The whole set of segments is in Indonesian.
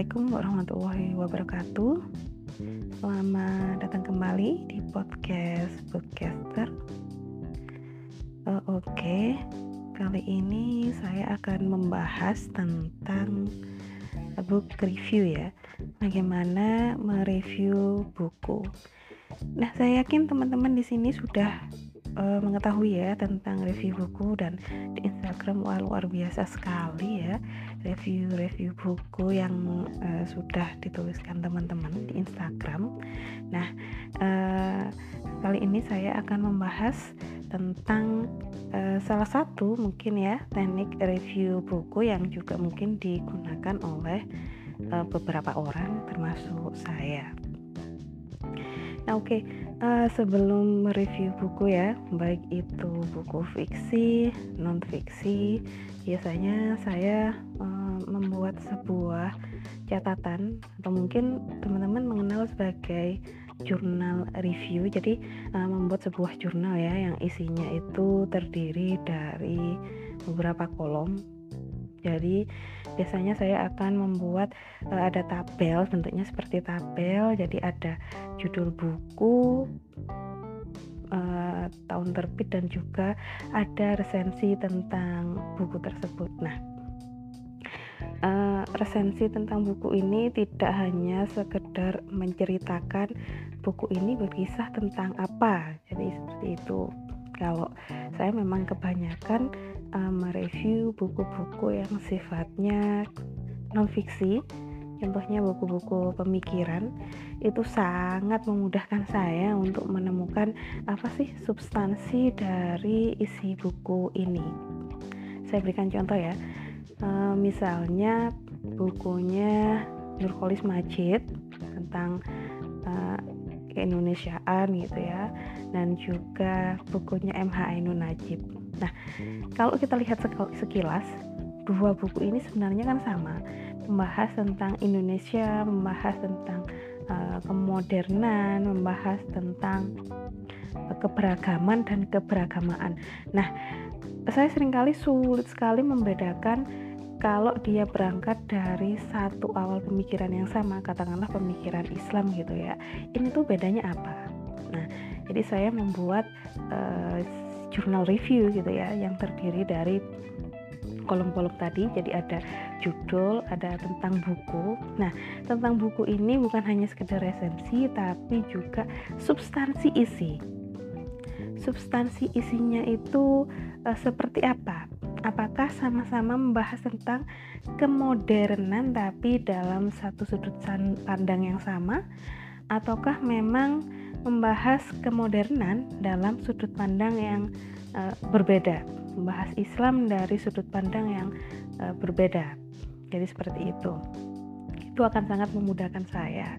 Assalamualaikum warahmatullahi wabarakatuh. Selamat datang kembali di podcast podcaster. Uh, Oke, okay. kali ini saya akan membahas tentang book review ya. Bagaimana mereview buku. Nah, saya yakin teman-teman di sini sudah uh, mengetahui ya tentang review buku dan di Instagram wah, luar biasa sekali ya review-review buku yang uh, sudah dituliskan teman-teman di Instagram. Nah, uh, kali ini saya akan membahas tentang uh, salah satu mungkin ya teknik review buku yang juga mungkin digunakan oleh uh, beberapa orang termasuk saya. Nah, oke. Okay uh, sebelum mereview buku ya, baik itu buku fiksi, non fiksi, biasanya saya uh, membuat sebuah catatan atau mungkin teman-teman mengenal sebagai jurnal review. Jadi uh, membuat sebuah jurnal ya yang isinya itu terdiri dari beberapa kolom. Jadi biasanya saya akan membuat uh, ada tabel bentuknya seperti tabel. Jadi ada judul buku uh, tahun terbit dan juga ada resensi tentang buku tersebut. Nah uh, resensi tentang buku ini tidak hanya sekedar menceritakan buku ini berkisah tentang apa. Jadi seperti itu kalau saya memang kebanyakan uh, mereview buku-buku yang sifatnya non fiksi contohnya buku-buku pemikiran itu sangat memudahkan saya untuk menemukan apa sih substansi dari isi buku ini. Saya berikan contoh ya uh, misalnya bukunya Nurholis Majid tentang keindonesiaan gitu ya dan juga bukunya MH Ainun Najib. Nah, kalau kita lihat sekilas, dua buku ini sebenarnya kan sama, membahas tentang Indonesia, membahas tentang uh, kemodernan, membahas tentang uh, keberagaman dan keberagamaan. Nah, saya sering kali sulit sekali membedakan kalau dia berangkat dari satu awal pemikiran yang sama, katakanlah pemikiran Islam gitu ya. Ini tuh bedanya apa? Nah, jadi saya membuat uh, jurnal review gitu ya yang terdiri dari kolom-kolom tadi jadi ada judul ada tentang buku nah tentang buku ini bukan hanya sekedar resensi tapi juga substansi isi substansi isinya itu uh, seperti apa apakah sama-sama membahas tentang kemodernan tapi dalam satu sudut pandang yang sama? Ataukah memang membahas kemodernan dalam sudut pandang yang uh, berbeda? Membahas Islam dari sudut pandang yang uh, berbeda. Jadi seperti itu. Itu akan sangat memudahkan saya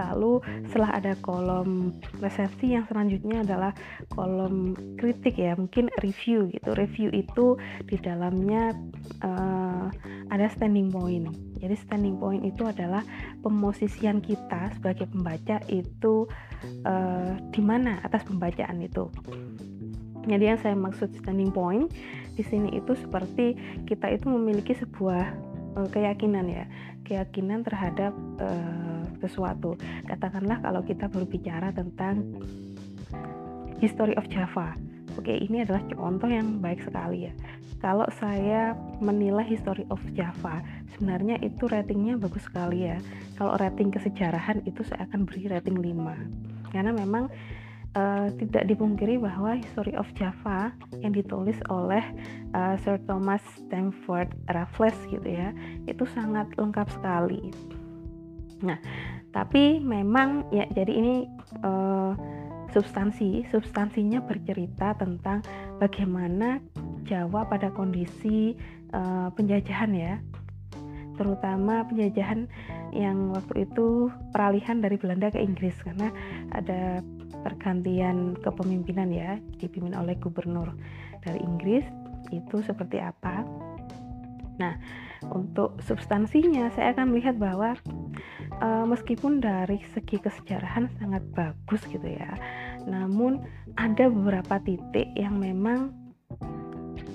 Lalu setelah ada kolom resensi yang selanjutnya adalah kolom kritik ya, mungkin review gitu. Review itu di dalamnya uh, ada standing point. Jadi standing point itu adalah pemosisian kita sebagai pembaca itu uh, di mana atas pembacaan itu. Jadi yang saya maksud standing point di sini itu seperti kita itu memiliki sebuah uh, keyakinan ya, keyakinan terhadap uh, sesuatu. Katakanlah kalau kita berbicara tentang History of Java. Oke, ini adalah contoh yang baik sekali ya. Kalau saya menilai History of Java, sebenarnya itu ratingnya bagus sekali ya. Kalau rating kesejarahan itu saya akan beri rating 5. Karena memang uh, tidak dipungkiri bahwa History of Java yang ditulis oleh uh, Sir Thomas Stamford Raffles gitu ya, itu sangat lengkap sekali. Nah, tapi memang ya jadi ini uh, substansi, substansinya bercerita tentang bagaimana Jawa pada kondisi uh, penjajahan ya. Terutama penjajahan yang waktu itu peralihan dari Belanda ke Inggris karena ada pergantian kepemimpinan ya dipimpin oleh gubernur dari Inggris itu seperti apa. Nah, untuk substansinya saya akan melihat bahwa uh, meskipun dari segi kesejarahan sangat bagus gitu ya namun ada beberapa titik yang memang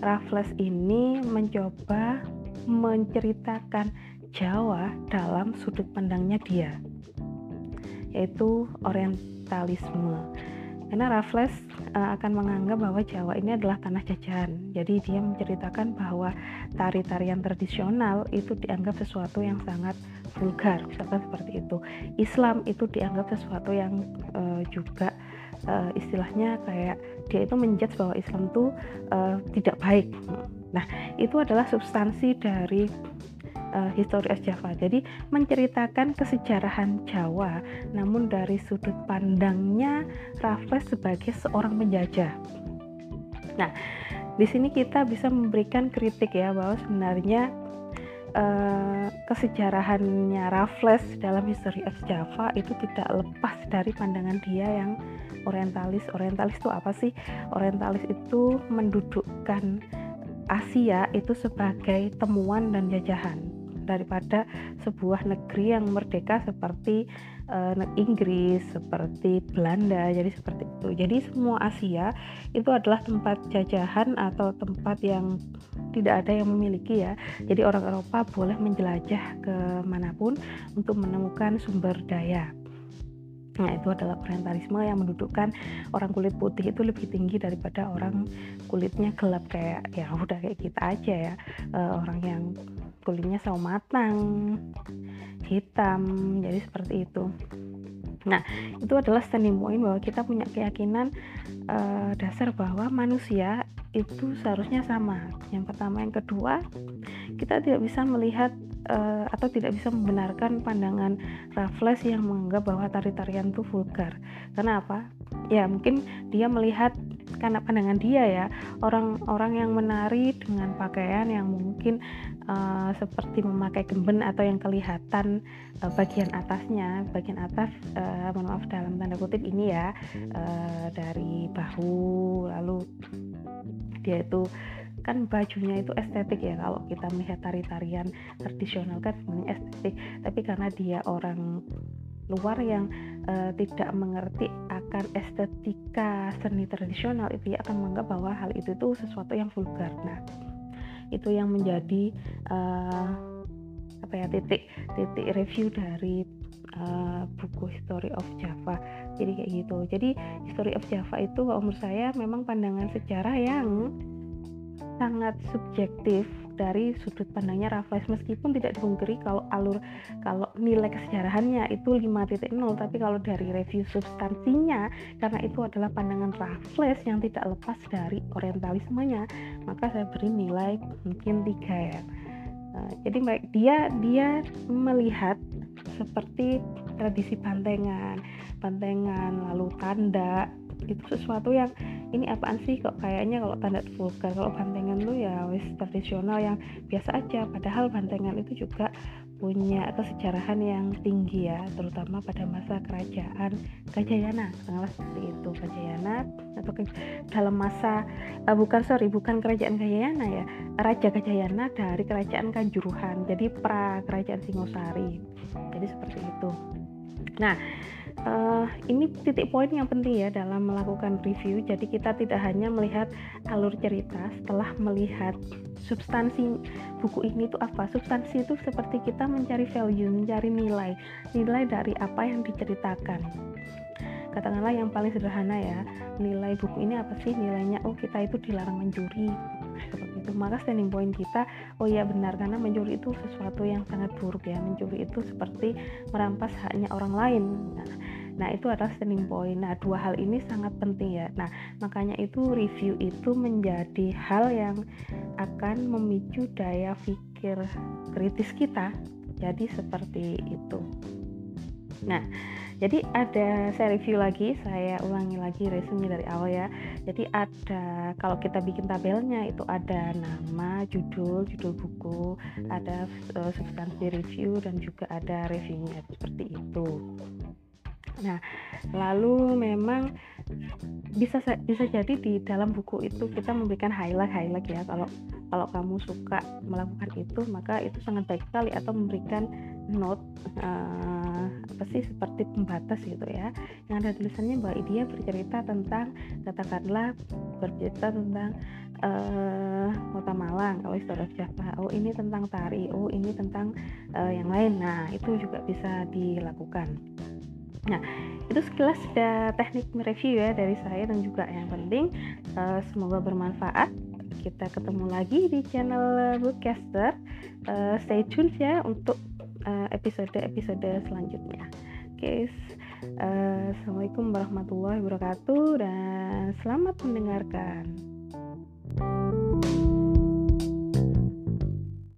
Raffles ini mencoba menceritakan Jawa dalam sudut pandangnya dia, yaitu orientalisme. Karena Raffles uh, akan menganggap bahwa Jawa ini adalah tanah jajahan. Jadi dia menceritakan bahwa tari-tarian tradisional itu dianggap sesuatu yang sangat vulgar, misalkan seperti itu. Islam itu dianggap sesuatu yang uh, juga uh, istilahnya kayak dia itu menjudge bahwa Islam itu uh, tidak baik. Nah, itu adalah substansi dari uh, History of Java. Jadi menceritakan kesejarahan Jawa, namun dari sudut pandangnya Raffles sebagai seorang penjajah. Nah, di sini kita bisa memberikan kritik ya bahwa sebenarnya uh, kesejarahannya Raffles dalam History of Java itu tidak lepas dari pandangan dia yang orientalis. Orientalis itu apa sih? Orientalis itu mendudukkan Asia itu sebagai temuan dan jajahan daripada sebuah negeri yang merdeka seperti uh, Inggris, seperti Belanda, jadi seperti itu. Jadi semua Asia itu adalah tempat jajahan atau tempat yang tidak ada yang memiliki ya. Jadi orang Eropa boleh menjelajah ke mana pun untuk menemukan sumber daya. Nah, itu adalah orientalisme yang mendudukkan orang kulit putih itu lebih tinggi daripada orang kulitnya gelap kayak ya udah kayak kita aja ya. Uh, orang yang kulitnya sawo matang, hitam, jadi seperti itu. Nah, itu adalah standing point bahwa kita punya keyakinan uh, dasar bahwa manusia itu seharusnya sama. Yang pertama, yang kedua, kita tidak bisa melihat uh, atau tidak bisa membenarkan pandangan Raffles yang menganggap bahwa tari-tarian itu vulgar. Karena apa? Ya, mungkin dia melihat karena pandangan dia ya orang-orang yang menari dengan pakaian yang mungkin uh, seperti memakai gemben atau yang kelihatan uh, bagian atasnya bagian atas uh, mohon maaf dalam tanda kutip ini ya uh, dari bahu lalu dia itu kan bajunya itu estetik ya kalau kita melihat tari-tarian tradisional kan sebenarnya estetik tapi karena dia orang luar yang uh, tidak mengerti akan estetika seni tradisional itu ya akan menganggap bahwa hal itu itu sesuatu yang vulgar. Nah itu yang menjadi uh, apa ya titik titik review dari uh, buku History of Java. Jadi kayak gitu. Jadi History of Java itu kalau menurut saya memang pandangan sejarah yang sangat subjektif dari sudut pandangnya Raffles. Meskipun tidak dipungkiri kalau alur kalau nilai kesejarahannya itu 5.0 tapi kalau dari review substansinya karena itu adalah pandangan Raffles yang tidak lepas dari orientalismenya maka saya beri nilai mungkin tiga ya. Uh, jadi baik dia dia melihat seperti tradisi bantengan bantengan lalu tanda itu sesuatu yang ini apaan sih kok kayaknya kalau tanda vulgar kalau bantengan lu ya wis tradisional yang biasa aja. Padahal bantengan itu juga punya kesejarahan yang tinggi ya terutama pada masa kerajaan Gajayana katakanlah seperti itu Gajayana atau ke, dalam masa uh, bukan sorry bukan kerajaan Gajayana ya Raja Gajayana dari kerajaan Kanjuruhan jadi pra kerajaan Singosari. Jadi seperti itu nah uh, ini titik poin yang penting ya dalam melakukan review. Jadi kita tidak hanya melihat alur cerita setelah melihat substansi buku ini itu apa. Substansi itu seperti kita mencari value, mencari nilai, nilai dari apa yang diceritakan. Katakanlah yang paling sederhana ya, nilai buku ini apa sih nilainya? Oh kita itu dilarang mencuri, itu. Maka standing point kita, oh ya benar karena mencuri itu sesuatu yang sangat buruk ya. Mencuri itu seperti merampas haknya orang lain. Nah, Nah, itu adalah standing point. Nah, dua hal ini sangat penting ya. Nah, makanya itu review itu menjadi hal yang akan memicu daya pikir kritis kita. Jadi seperti itu. Nah, jadi ada saya review lagi, saya ulangi lagi resume dari awal ya. Jadi ada kalau kita bikin tabelnya itu ada nama, judul, judul buku, ada uh, substansi review dan juga ada reviewnya seperti itu. Nah, lalu memang bisa bisa jadi di dalam buku itu kita memberikan highlight highlight ya kalau kalau kamu suka melakukan itu maka itu sangat baik sekali atau memberikan note uh, apa sih seperti pembatas gitu ya. Yang ada tulisannya bahwa dia bercerita tentang katakanlah bercerita tentang uh, kota Malang. Kalau istilah Jawa oh ini tentang tari. Oh ini tentang uh, yang lain. Nah itu juga bisa dilakukan. Nah, itu sekilas ada teknik mereview ya dari saya dan juga yang penting. Uh, semoga bermanfaat. Kita ketemu lagi di channel Bookcaster. Uh, stay tune ya untuk episode-episode uh, selanjutnya. Oke, okay, uh, assalamualaikum warahmatullahi wabarakatuh dan selamat mendengarkan.